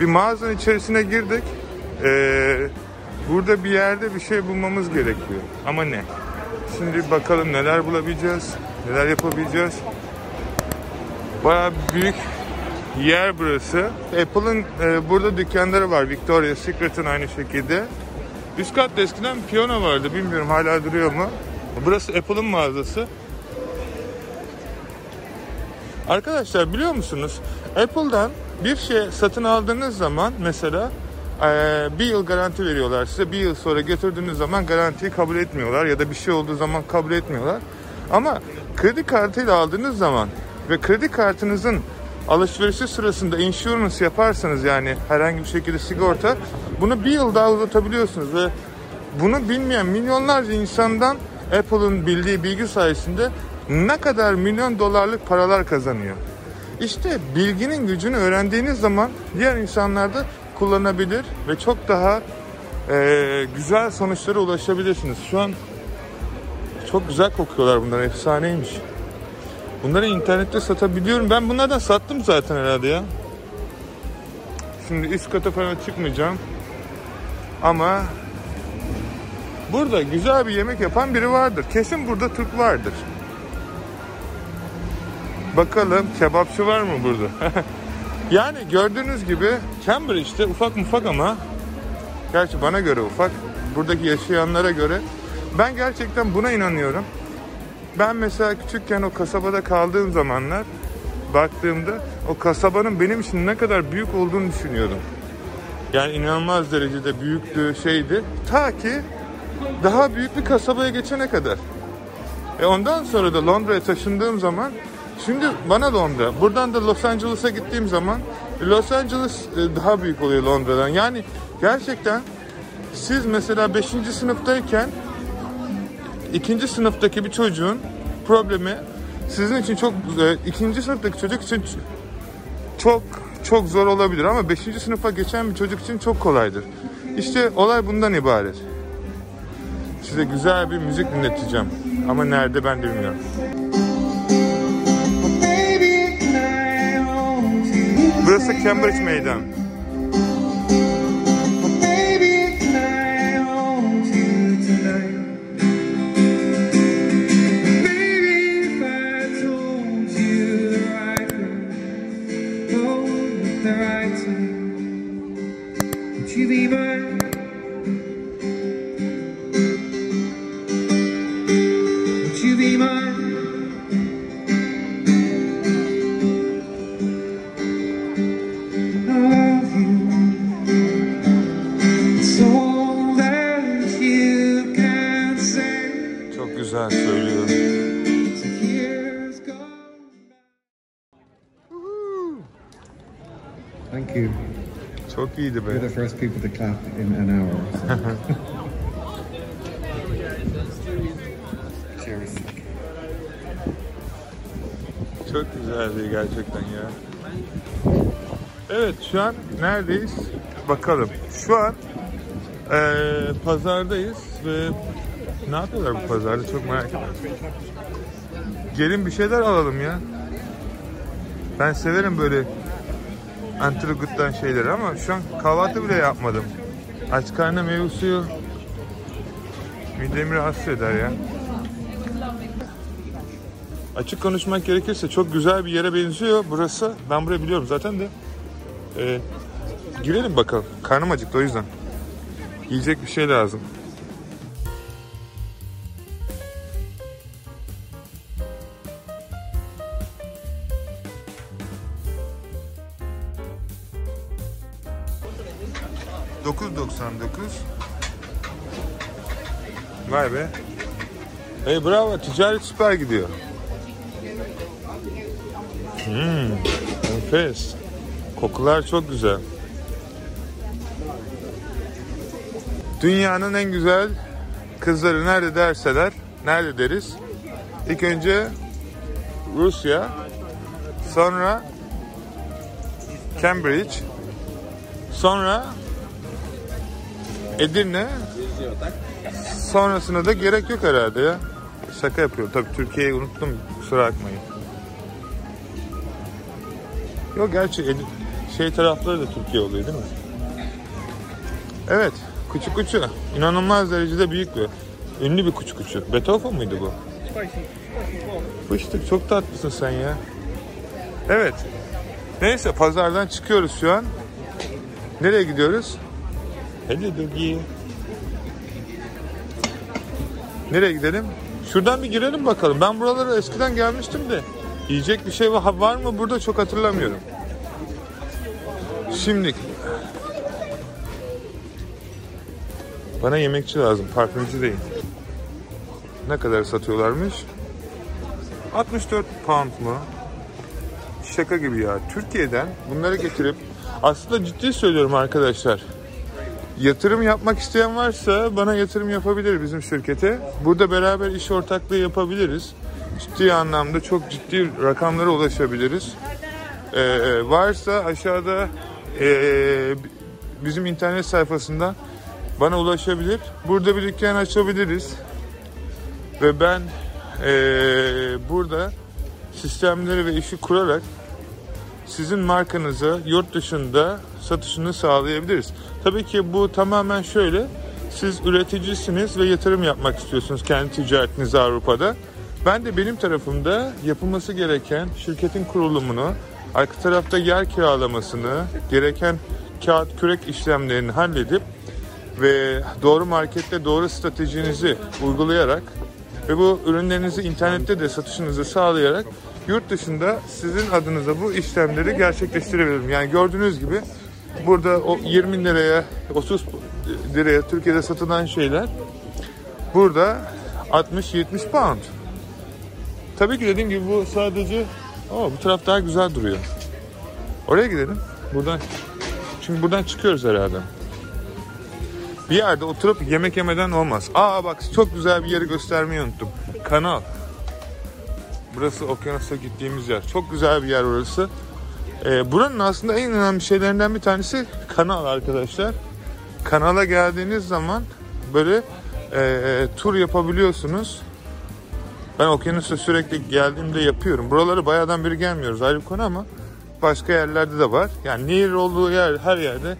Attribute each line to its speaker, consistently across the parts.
Speaker 1: Bir mağazanın içerisine girdik. Ee, burada bir yerde bir şey bulmamız gerekiyor. Ama ne? Şimdi bakalım neler bulabileceğiz, neler yapabileceğiz. Bayağı büyük yer burası. Apple'ın e, burada dükkanları var. Victoria's Secret'ın aynı şekilde. Üst katta eskiden piyano vardı. Bilmiyorum hala duruyor mu? Burası Apple'ın mağazası. Arkadaşlar biliyor musunuz? Apple'dan bir şey satın aldığınız zaman mesela eee, bir yıl garanti veriyorlar size. Bir yıl sonra götürdüğünüz zaman garantiyi kabul etmiyorlar ya da bir şey olduğu zaman kabul etmiyorlar. Ama kredi kartıyla aldığınız zaman ve kredi kartınızın alışverişi sırasında insurance yaparsanız yani herhangi bir şekilde sigorta bunu bir yıl daha uzatabiliyorsunuz ve bunu bilmeyen milyonlarca insandan Apple'ın bildiği bilgi sayesinde ne kadar milyon dolarlık paralar kazanıyor. İşte bilginin gücünü öğrendiğiniz zaman diğer insanlar da kullanabilir ve çok daha eee, güzel sonuçlara ulaşabilirsiniz. Şu an çok güzel kokuyorlar bunlar efsaneymiş. Bunları internette satabiliyorum. Ben bunlardan sattım zaten herhalde ya. Şimdi üst kata falan çıkmayacağım. Ama burada güzel bir yemek yapan biri vardır. Kesin burada Türk vardır. Bakalım kebapçı var mı burada? yani gördüğünüz gibi Cambridge'de ufak mufak ama gerçi bana göre ufak. Buradaki yaşayanlara göre ben gerçekten buna inanıyorum. Ben mesela küçükken o kasabada kaldığım zamanlar baktığımda o kasabanın benim için ne kadar büyük olduğunu düşünüyordum. Yani inanılmaz derecede büyüktü şeydi. Ta ki daha büyük bir kasabaya geçene kadar. E ondan sonra da Londra'ya taşındığım zaman şimdi bana Londra. Buradan da Los Angeles'a gittiğim zaman Los Angeles e, daha büyük oluyor Londra'dan. Yani gerçekten siz mesela 5. sınıftayken ikinci sınıftaki bir çocuğun problemi sizin için çok e, ikinci sınıftaki çocuk için çok çok zor olabilir ama 5. sınıfa geçen bir çocuk için çok kolaydır. İşte olay bundan ibaret. Size güzel bir müzik dinleteceğim. Ama nerede ben de bilmiyorum. Burası Cambridge Meydan. Güzel söylüyor.
Speaker 2: Thank you.
Speaker 1: Çok iyiydi
Speaker 2: You're
Speaker 1: be.
Speaker 2: the first people to clap in an hour. Cheers.
Speaker 1: Çok güzeldi gerçekten ya. Evet şu an neredeyiz? Bakalım. Şu an eee, pazardayız ve ne yapıyorlar bu pazarda çok merak ediyorum. Gelin bir şeyler alalım ya. Ben severim böyle antrikottan şeyleri ama şu an kahvaltı bile yapmadım. Aç karnına meyve suyu midemi rahatsız eder ya. Açık konuşmak gerekirse çok güzel bir yere benziyor burası. Ben burayı biliyorum zaten de. Ee, girelim bakalım. Karnım acıktı o yüzden. Yiyecek bir şey lazım. Vay be. Hey bravo ticaret süper gidiyor. Hmm, enfes. Kokular çok güzel. Dünyanın en güzel kızları nerede derseler, nerede deriz? İlk önce Rusya, sonra Cambridge, sonra Edirne, sonrasında da gerek yok herhalde ya. Şaka yapıyorum. Tabii Türkiye'yi unuttum. Kusura bakmayın. Yok gerçi şey tarafları da Türkiye oluyor değil mi? Evet. Kuçu kuçu. İnanılmaz derecede büyük bir. Ünlü bir kuçu kuçu. Beethoven mıydı bu? Fıştık çok tatlısın sen ya. Evet. Neyse pazardan çıkıyoruz şu an. Nereye gidiyoruz? Hello doggy. Nereye gidelim? Şuradan bir girelim bakalım. Ben buralara eskiden gelmiştim de. Yiyecek bir şey var, var mı burada çok hatırlamıyorum. Şimdi bana yemekçi lazım, parfümcü değil. Ne kadar satıyorlarmış? 64 pound mu? Şaka gibi ya. Türkiye'den bunları getirip aslında ciddi söylüyorum arkadaşlar. Yatırım yapmak isteyen varsa bana yatırım yapabilir bizim şirkete. Burada beraber iş ortaklığı yapabiliriz. Ciddi anlamda çok ciddi rakamlara ulaşabiliriz. Ee, varsa aşağıda ee, bizim internet sayfasından bana ulaşabilir. Burada bir dükkan açabiliriz. Ve ben ee, burada sistemleri ve işi kurarak sizin markanıza yurt dışında satışını sağlayabiliriz. Tabii ki bu tamamen şöyle. Siz üreticisiniz ve yatırım yapmak istiyorsunuz kendi ticaretinizi Avrupa'da. Ben de benim tarafımda yapılması gereken şirketin kurulumunu, arka tarafta yer kiralamasını, gereken kağıt kürek işlemlerini halledip ve doğru markette doğru stratejinizi uygulayarak ve bu ürünlerinizi internette de satışınızı sağlayarak yurt dışında sizin adınıza bu işlemleri gerçekleştirebilirim. Yani gördüğünüz gibi burada o 20 liraya 30 liraya Türkiye'de satılan şeyler burada 60-70 pound. Tabii ki dediğim gibi bu sadece o bu taraf daha güzel duruyor. Oraya gidelim. Buradan çünkü buradan çıkıyoruz herhalde. Bir yerde oturup yemek yemeden olmaz. Aa bak çok güzel bir yeri göstermeyi unuttum. Kanal. Burası okyanusa gittiğimiz yer. Çok güzel bir yer orası. Ee, buranın aslında en önemli şeylerinden bir tanesi kanal arkadaşlar. Kanala geldiğiniz zaman böyle e, tur yapabiliyorsunuz. Ben okyanusa sürekli geldiğimde yapıyorum. Buraları bayağıdan beri gelmiyoruz ayrı bir konu ama başka yerlerde de var. Yani nehir olduğu yer her yerde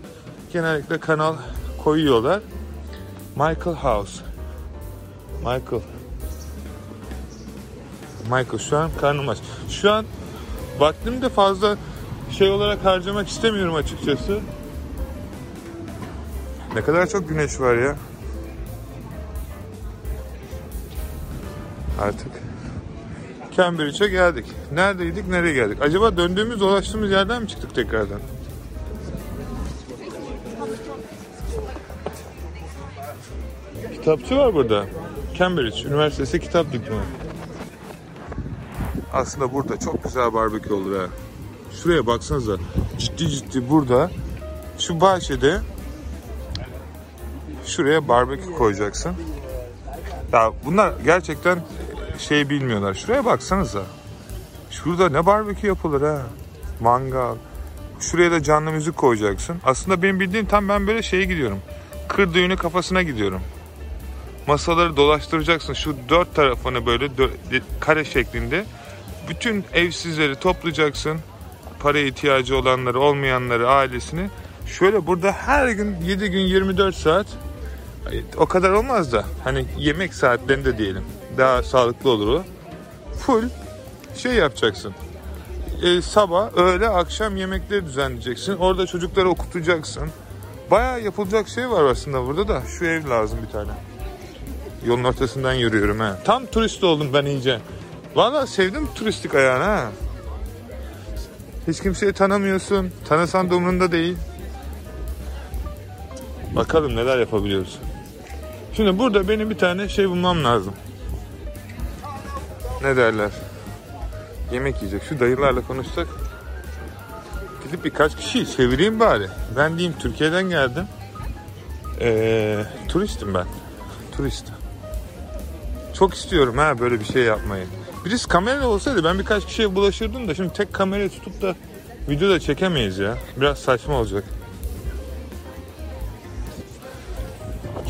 Speaker 1: genellikle kanal koyuyorlar. Michael House. Michael. Michael şu an karnım aç. Şu an vaktimi de fazla şey olarak harcamak istemiyorum açıkçası. Ne kadar çok güneş var ya. Artık Cambridge'e geldik. Neredeydik, nereye geldik? Acaba döndüğümüz, dolaştığımız yerden mi çıktık tekrardan? Kitapçı var burada. Cambridge Üniversitesi kitap dükkanı. Aslında burada çok güzel barbekü olur ha. Şuraya baksanıza. Ciddi ciddi burada şu bahçede şuraya barbekü koyacaksın. Ya bunlar gerçekten şey bilmiyorlar. Şuraya baksanıza. Şurada ne barbekü yapılır ha. Mangal. Şuraya da canlı müzik koyacaksın. Aslında benim bildiğim tam ben böyle şeye gidiyorum. Kır düğünü kafasına gidiyorum. Masaları dolaştıracaksın. Şu dört tarafını böyle kare şeklinde. Bütün evsizleri toplayacaksın. Para ihtiyacı olanları, olmayanları, ailesini. Şöyle burada her gün 7 gün 24 saat o kadar olmaz da hani yemek saatlerinde diyelim. Daha sağlıklı olur o. Full şey yapacaksın. Ee, sabah, öğle, akşam yemekleri düzenleyeceksin. Orada çocukları okutacaksın. Bayağı yapılacak şey var aslında burada da. Şu ev lazım bir tane. Yolun ortasından yürüyorum ha. Tam turist oldum ben iyice. Valla sevdim turistik ayağını ha. Hiç kimseyi tanımıyorsun. Tanısan da umurunda değil. Bakalım neler yapabiliyoruz. Şimdi burada benim bir tane şey bulmam lazım. Ne derler? Yemek yiyecek. Şu dayılarla konuşsak. Gidip birkaç kişiyi çevireyim bari. Ben diyeyim Türkiye'den geldim. Ee, turistim ben. Turist. Çok istiyorum ha böyle bir şey yapmayı. Birisi kamera olsaydı ben birkaç kişiye bulaşırdım da şimdi tek kamerayı tutup da video da çekemeyiz ya. Biraz saçma olacak.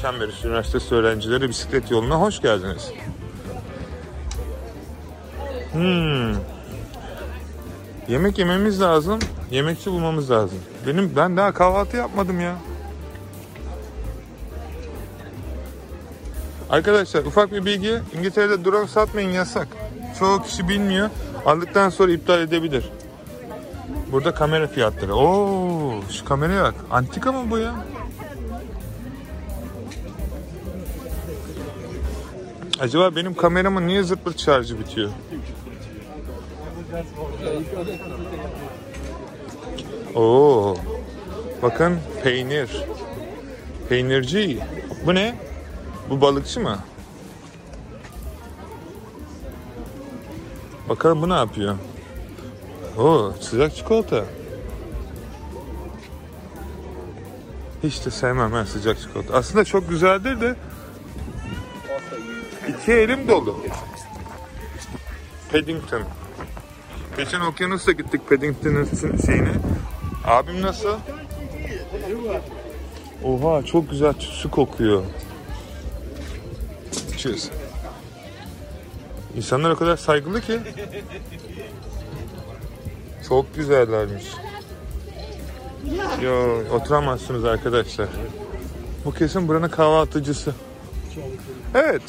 Speaker 1: Cambridge Üniversitesi öğrencileri bisiklet yoluna hoş geldiniz. Hmm. Yemek yememiz lazım. Yemekçi bulmamız lazım. Benim ben daha kahvaltı yapmadım ya. Arkadaşlar ufak bir bilgi. İngiltere'de drone satmayın yasak. Çoğu kişi bilmiyor. Aldıktan sonra iptal edebilir. Burada kamera fiyatları. Oo, şu kameraya bak. Antika mı bu ya? Acaba benim kameramın niye zırt şarjı bitiyor? Oo. Bakın peynir. Peynirci. Bu ne? Bu balıkçı mı? Bakalım bu ne yapıyor? Oo, sıcak çikolata. Hiç de sevmem ben sıcak çikolata. Aslında çok güzeldir de iki elim dolu. Paddington. Geçen okyanusta gittik Paddington'ın şeyine. Abim nasıl? Oha çok güzel su kokuyor. Cheers. İnsanlar o kadar saygılı ki. Çok güzellermiş. Yo oturamazsınız arkadaşlar. Bu kesin buranın kahvaltıcısı. Evet.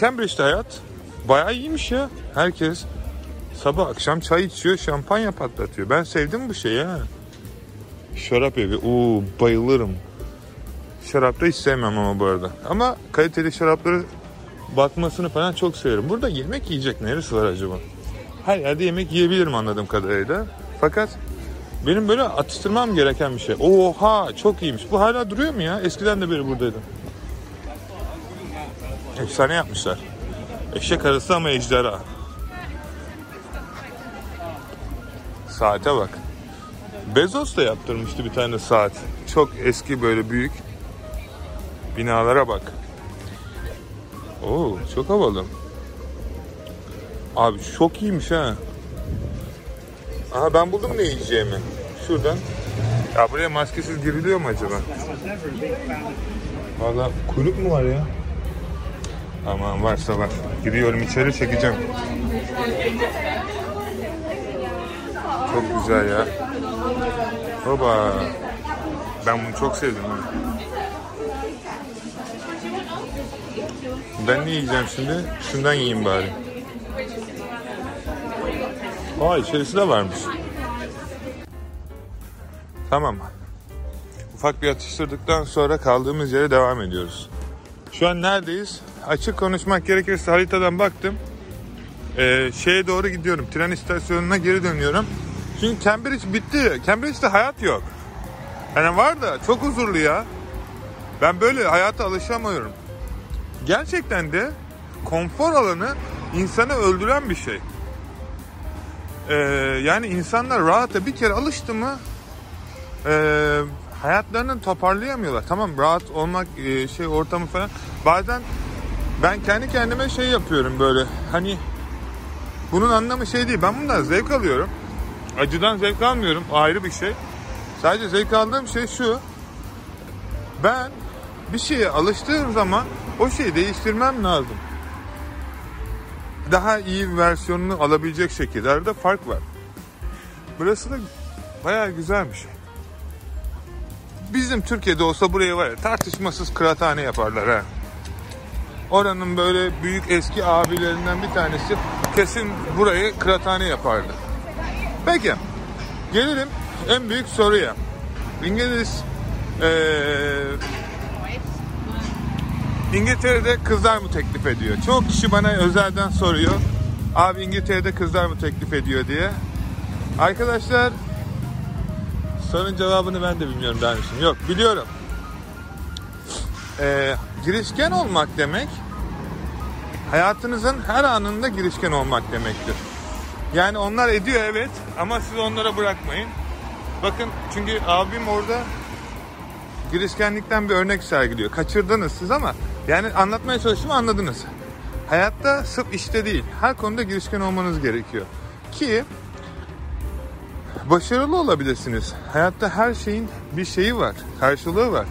Speaker 1: Cambridge'de hayat bayağı iyiymiş ya. Herkes sabah akşam çay içiyor, şampanya patlatıyor. Ben sevdim bu şeyi ha. Şarap evi. Oo bayılırım. Şarap da hiç sevmem ama bu arada. Ama kaliteli şarapları bakmasını falan çok severim. Burada yemek yiyecek neresi var acaba? Her yerde yemek yiyebilirim anladığım kadarıyla. Fakat benim böyle atıştırmam gereken bir şey. Oha çok iyiymiş. Bu hala duruyor mu ya? Eskiden de beri buradaydı. Efsane yapmışlar. Eşek arısı ama ejderha. Saate bak. Bezos da yaptırmıştı bir tane saat. Çok eski böyle büyük. Binalara bak. Oo çok havalı. Abi çok iyiymiş ha. Aha ben buldum ne yiyeceğimi. Şuradan. Ya buraya maskesiz giriliyor mu acaba? Valla kuyruk mu var ya? Aman varsa var. Giriyorum içeri çekeceğim. Çok güzel ya. Baba. Ben bunu çok sevdim. ha. Ben ne yiyeceğim şimdi? Şundan yiyeyim bari. Aa içerisi de varmış. Tamam. Ufak bir atıştırdıktan sonra kaldığımız yere devam ediyoruz. Şu an neredeyiz? Açık konuşmak gerekirse haritadan baktım. Ee, şeye doğru gidiyorum. Tren istasyonuna geri dönüyorum. Çünkü Cambridge bitti. Cambridge'de hayat yok. Yani var da çok huzurlu ya. Ben böyle hayata alışamıyorum. Gerçekten de konfor alanı insanı öldüren bir şey. Ee, yani insanlar rahata bir kere alıştı mı e, hayatlarını toparlayamıyorlar. Tamam rahat olmak e, şey ortamı falan. Bazen ben kendi kendime şey yapıyorum böyle hani bunun anlamı şey değil. Ben bundan zevk alıyorum. Acıdan zevk almıyorum. Ayrı bir şey. Sadece zevk aldığım şey şu. Ben bir şeye alıştığım zaman o şeyi değiştirmem lazım. Daha iyi bir versiyonunu alabilecek şekilde. Arada fark var. Burası da bayağı güzelmiş. Bizim Türkiye'de olsa buraya var ya tartışmasız kıraathane yaparlar ha. Oranın böyle büyük eski abilerinden bir tanesi kesin burayı kıraathane yapardı. Peki gelelim en büyük soruya. İngiliz eee İngiltere'de kızlar mı teklif ediyor? Çok kişi bana özelden soruyor. Abi İngiltere'de kızlar mı teklif ediyor diye. Arkadaşlar sorunun cevabını ben de bilmiyorum dermişim. Yok biliyorum. Ee, girişken olmak demek hayatınızın her anında girişken olmak demektir. Yani onlar ediyor evet ama siz onlara bırakmayın. Bakın çünkü abim orada girişkenlikten bir örnek sergiliyor. Kaçırdınız siz ama yani anlatmaya çalıştım anladınız. Hayatta sırf işte değil, her konuda girişken olmanız gerekiyor. Ki başarılı olabilirsiniz. Hayatta her şeyin bir şeyi var, karşılığı var.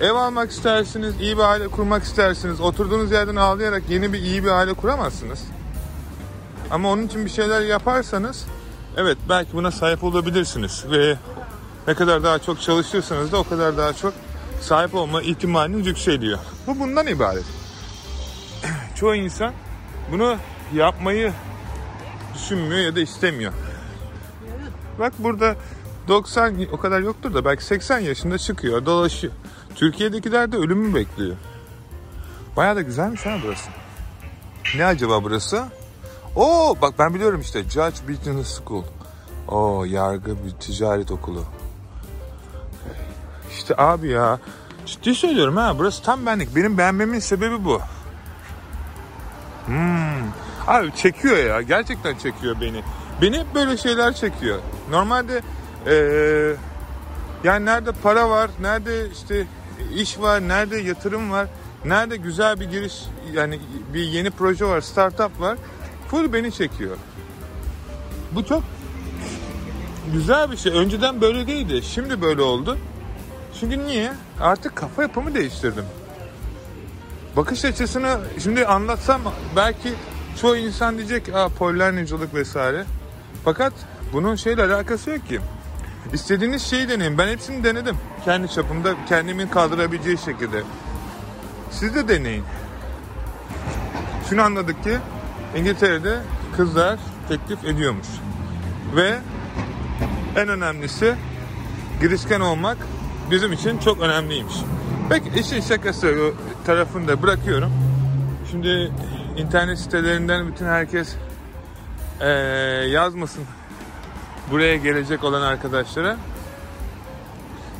Speaker 1: Ev almak istersiniz, iyi bir aile kurmak istersiniz. Oturduğunuz yerden ağlayarak yeni bir iyi bir aile kuramazsınız. Ama onun için bir şeyler yaparsanız evet belki buna sahip olabilirsiniz ve ne kadar daha çok çalışırsanız da o kadar daha çok sahip olma ihtimaliniz yükseliyor. Bu bundan ibaret. Çoğu insan bunu yapmayı düşünmüyor ya da istemiyor. Bak burada 90 o kadar yoktur da belki 80 yaşında çıkıyor, dolaşıyor. Türkiye'dekiler de ölümü bekliyor. Bayağı da güzelmiş ha burası. Ne acaba burası? Oo bak ben biliyorum işte Judge Business School. Oo yargı bir ticaret okulu. İşte abi ya ciddi söylüyorum ha burası tam benlik. Benim beğenmemin sebebi bu. Hmm. Abi çekiyor ya gerçekten çekiyor beni. Beni böyle şeyler çekiyor. Normalde eee yani nerede para var, nerede işte iş var, nerede yatırım var, nerede güzel bir giriş yani bir yeni proje var, startup var. Full beni çekiyor. Bu çok güzel bir şey. Önceden böyle değildi. Şimdi böyle oldu. Çünkü niye? Artık kafa yapımı değiştirdim. Bakış açısını şimdi anlatsam belki çoğu insan diyecek Aa, pollenicilik vesaire. Fakat bunun şeyle alakası yok ki. İstediğiniz şeyi deneyin. Ben hepsini denedim. Kendi çapımda kendimin kaldırabileceği şekilde. Siz de deneyin. Şunu anladık ki İngiltere'de kızlar teklif ediyormuş. Ve en önemlisi girişken olmak bizim için çok önemliymiş. Peki işin şakası tarafını da bırakıyorum. Şimdi internet sitelerinden bütün herkes eee, yazmasın buraya gelecek olan arkadaşlara.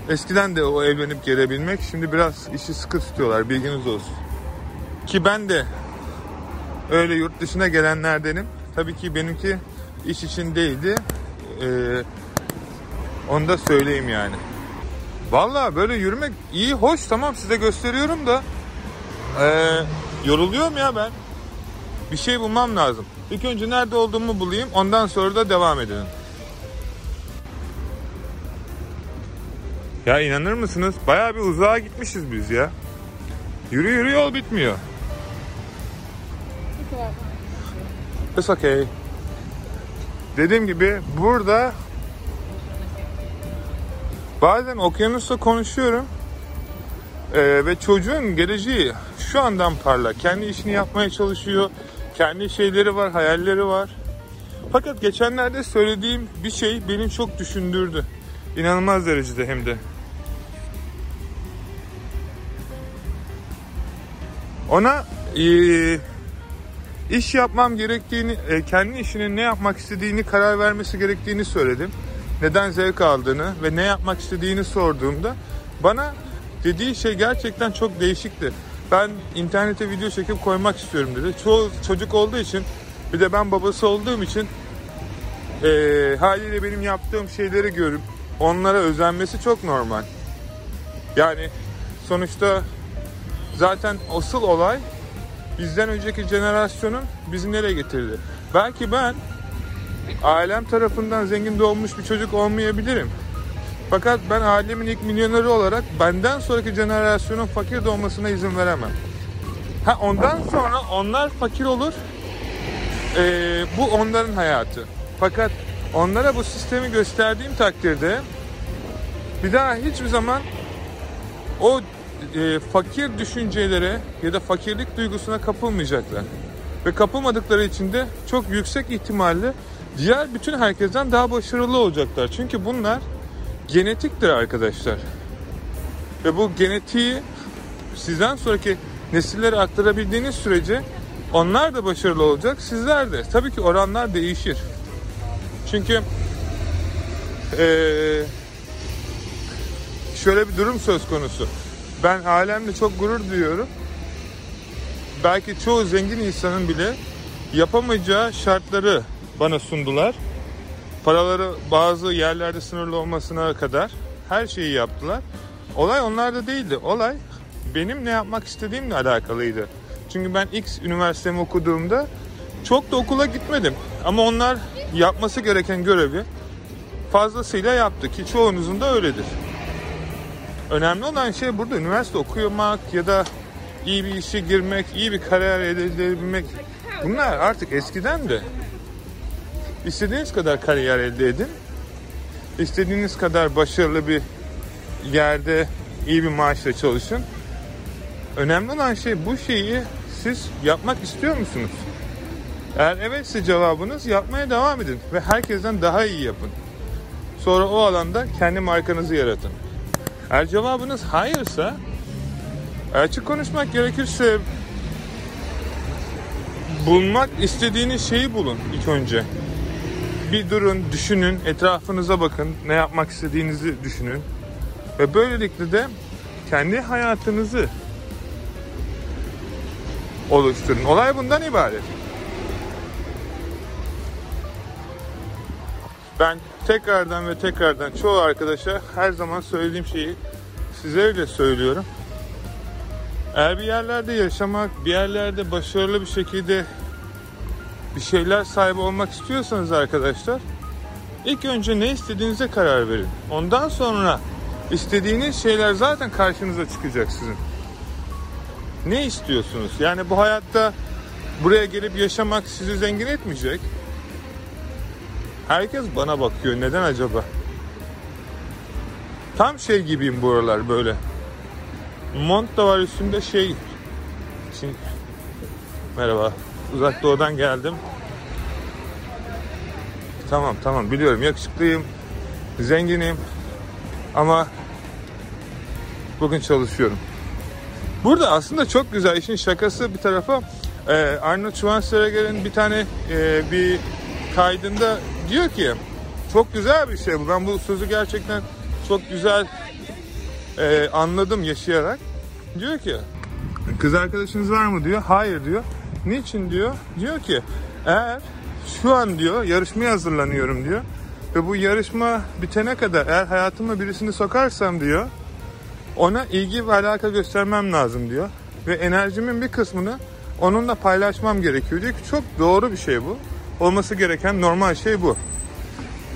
Speaker 1: Eskiden de o evlenip gelebilmek şimdi biraz işi sıkı tutuyorlar bilginiz olsun. Ki ben de öyle yurt dışına gelenlerdenim. Tabii ki benimki iş için değildi. Ee, onu da söyleyeyim yani. Vallahi böyle yürümek iyi, hoş tamam size gösteriyorum da ee, yoruluyorum ya ben. Bir şey bulmam lazım. İlk önce nerede olduğumu bulayım ondan sonra da devam edelim. Ya inanır mısınız? Bayağı bir uzağa gitmişiz biz ya. Yürü yürü yol bitmiyor. It's okay. Dediğim gibi burada bazen okyanusla konuşuyorum Ee, ve çocuğun geleceği şu andan parla. Kendi işini yapmaya çalışıyor. Kendi şeyleri var, hayalleri var. Fakat geçenlerde söylediğim bir şey beni çok düşündürdü. İnanılmaz derecede hem de. Ona eee, iş yapmam gerektiğini, e, kendi işinin ne yapmak istediğini karar vermesi gerektiğini söyledim. Neden zevk aldığını ve ne yapmak istediğini sorduğumda bana dediği şey gerçekten çok değişikti. Ben internete video çekip koymak istiyorum dedi. Çoğu çocuk olduğu için bir de ben babası olduğum için eee, haliyle benim yaptığım şeyleri görüp onlara özenmesi çok normal. Yani sonuçta zaten asıl olay bizden önceki jenerasyonun bizi nereye getirdi. Belki ben ailem tarafından zengin doğmuş bir çocuk olmayabilirim. Fakat ben ailemin ilk milyoneri olarak benden sonraki jenerasyonun fakir doğmasına izin veremem. Ha ondan sonra onlar fakir olur. Ee, bu onların hayatı. Fakat onlara bu sistemi gösterdiğim takdirde bir daha hiçbir zaman o e, fakir düşüncelere ya da fakirlik duygusuna kapılmayacaklar. Ve kapılmadıkları için de çok yüksek ihtimalle diğer bütün herkesten daha başarılı olacaklar. Çünkü bunlar genetiktir arkadaşlar. Ve bu genetiği sizden sonraki nesillere aktarabildiğiniz sürece onlar da başarılı olacak, sizler de. Tabii ki oranlar değişir. Çünkü eee şöyle bir durum söz konusu. Ben alemle çok gurur duyuyorum. Belki çoğu zengin insanın bile yapamayacağı şartları bana sundular. Paraları bazı yerlerde sınırlı olmasına kadar her şeyi yaptılar. Olay onlarda değildi. Olay benim ne yapmak istediğimle alakalıydı. Çünkü ben X üniversitemi okuduğumda çok da okula gitmedim. Ama onlar yapması gereken görevi fazlasıyla yaptı ki çoğunuzun da öyledir. Önemli olan şey burada üniversite okumak ya da iyi bir işe girmek, iyi bir kariyer elde edebilmek. Bunlar artık eskiden de. İstediğiniz kadar kariyer elde edin. İstediğiniz kadar başarılı bir yerde iyi bir maaşla çalışın. Önemli olan şey bu şeyi siz yapmak istiyor musunuz? Eğer evetse cevabınız yapmaya devam edin ve herkesten daha iyi yapın. Sonra o alanda kendi markanızı yaratın. Eğer cevabınız hayırsa açık konuşmak gerekirse bulmak istediğiniz şeyi bulun ilk önce. Bir durun, düşünün, etrafınıza bakın, ne yapmak istediğinizi düşünün. Ve böylelikle de kendi hayatınızı oluşturun. Olay bundan ibaret. Ben tekrardan ve tekrardan çoğu arkadaşa her zaman söylediğim şeyi size de söylüyorum. Eğer bir yerlerde yaşamak, bir yerlerde başarılı bir şekilde bir şeyler sahibi olmak istiyorsanız arkadaşlar ilk önce ne istediğinize karar verin. Ondan sonra istediğiniz şeyler zaten karşınıza çıkacak sizin. Ne istiyorsunuz? Yani bu hayatta buraya gelip yaşamak sizi zengin etmeyecek. Herkes bana bakıyor. Neden acaba? Tam şey gibiyim bu aralar böyle. Mont da var üstümde şey. Çin... Merhaba. Uzak doğudan geldim. Tamam tamam biliyorum yakışıklıyım. Zenginim. Ama bugün çalışıyorum. Burada aslında çok güzel işin şakası bir tarafa e, Arnold Schwarzenegger'in bir tane e, bir kaydında diyor ki çok güzel bir şey bu. Ben bu sözü gerçekten çok güzel e, anladım yaşayarak. Diyor ki kız arkadaşınız var mı diyor. Hayır diyor. Niçin diyor. Diyor ki eğer şu an diyor yarışmaya hazırlanıyorum diyor. Ve bu yarışma bitene kadar eğer hayatıma birisini sokarsam diyor ona ilgi ve alaka göstermem lazım diyor. Ve enerjimin bir kısmını onunla paylaşmam gerekiyor diyor ki çok doğru bir şey bu. Olması gereken normal şey bu.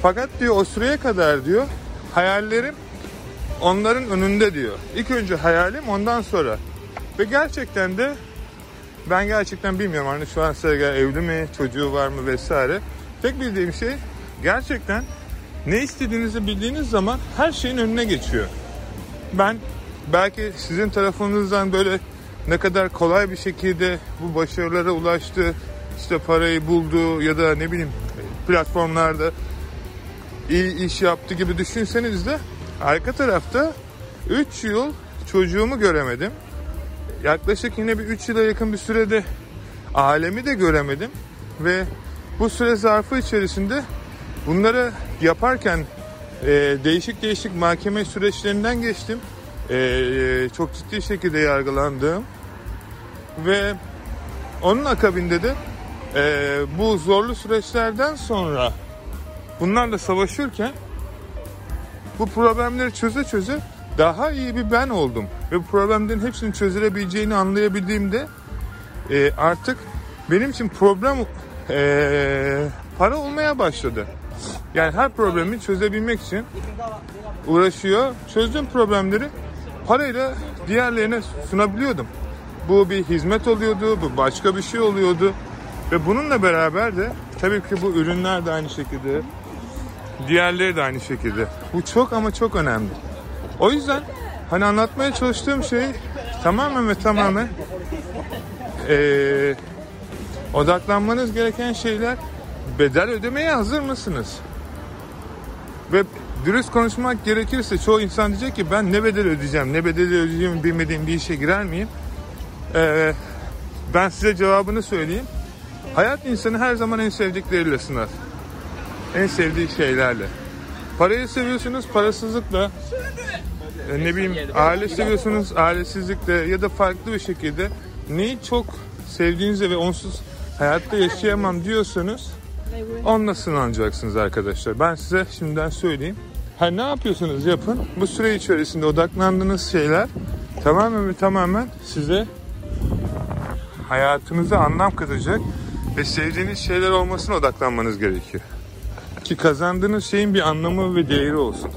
Speaker 1: Fakat diyor o süreye kadar diyor hayallerim onların önünde diyor. İlk önce hayalim ondan sonra. Ve gerçekten de ben gerçekten bilmiyorum hani şu an Sergen evli mi, çocuğu var mı vesaire. Tek bildiğim şey gerçekten ne istediğinizi bildiğiniz zaman her şeyin önüne geçiyor. Ben belki sizin tarafınızdan böyle ne kadar kolay bir şekilde bu başarılara ulaştı, işte parayı buldu ya da ne bileyim platformlarda iyi iş yaptı gibi düşünseniz de arka tarafta 3 yıl çocuğumu göremedim. Yaklaşık yine bir 3 yıla yakın bir sürede alemi de göremedim ve bu süre zarfı içerisinde bunları yaparken e, değişik değişik mahkeme süreçlerinden geçtim. E, çok ciddi şekilde yargılandım ve onun akabinde de e, bu zorlu süreçlerden sonra bunlarla savaşırken bu problemleri çöze çöze daha iyi bir ben oldum. Ve problemlerin hepsinin çözülebileceğini anlayabildiğimde e, artık benim için problem e, para olmaya başladı. Yani her problemi çözebilmek için uğraşıyor. Çözdüğüm problemleri parayla diğerlerine sunabiliyordum. Bu bir hizmet oluyordu, bu başka bir şey oluyordu. Ve bununla beraber de tabii ki bu ürünler de aynı şekilde, diğerleri de aynı şekilde. Bu çok ama çok önemli. O yüzden hani anlatmaya çalıştığım şey tamamen ve tamamen eee, odaklanmanız gereken şeyler bedel ödemeye hazır mısınız? Ve dürüst konuşmak gerekirse çoğu insan diyecek ki ben ne bedel ödeyeceğim, ne bedel ödeyeceğimi bilmediğim bir işe girer miyim? Ee, ben size cevabını söyleyeyim. Hayat insanı her zaman en sevdikleriyle sınar. En sevdiği şeylerle. Parayı seviyorsunuz parasızlıkla. E, ne bileyim aile seviyorsunuz ailesizlikle ya da farklı bir şekilde neyi çok sevdiğinizde ve onsuz hayatta yaşayamam diyorsanız onunla sınanacaksınız arkadaşlar. Ben size şimdiden söyleyeyim. Ha ne yapıyorsunuz yapın. Bu süre içerisinde odaklandığınız şeyler tamamen ve tamamen size hayatınıza anlam katacak ve sevdiğiniz şeyler olmasına odaklanmanız gerekiyor. Ki kazandığınız şeyin bir anlamı ve değeri olsun.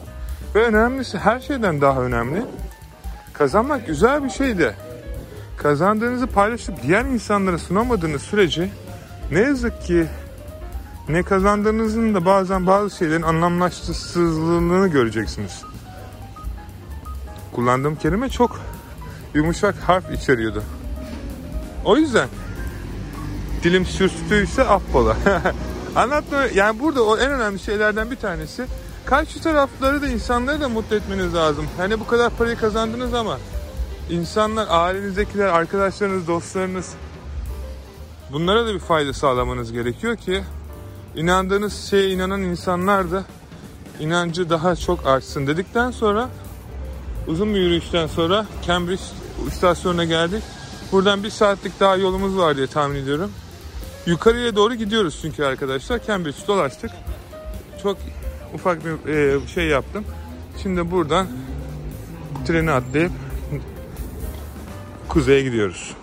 Speaker 1: Ve önemlisi her şeyden daha önemli. Kazanmak güzel bir şey de kazandığınızı paylaşıp diğer insanlara sunamadığınız sürece ne yazık ki ne kazandığınızın da bazen bazı şeylerin anlamlaşsızlığını göreceksiniz. Kullandığım kelime çok yumuşak harf içeriyordu. O yüzden dilim sürçtüyse affola. Anlatma yani burada o en önemli şeylerden bir tanesi karşı tarafları da insanları da mutlu etmeniz lazım. Hani bu kadar parayı kazandınız ama insanlar, ailenizdekiler, arkadaşlarınız, dostlarınız bunlara da bir fayda sağlamanız gerekiyor ki inandığınız şeye inanan insanlar da inancı daha çok artsın dedikten sonra uzun bir yürüyüşten sonra Cambridge istasyonuna geldik. Buradan bir saatlik daha yolumuz var diye tahmin ediyorum. Yukarıya doğru gidiyoruz çünkü arkadaşlar. Cambridge dolaştık. Çok ufak bir e, şey yaptım. Şimdi buradan treni atlayıp kuzeye gidiyoruz.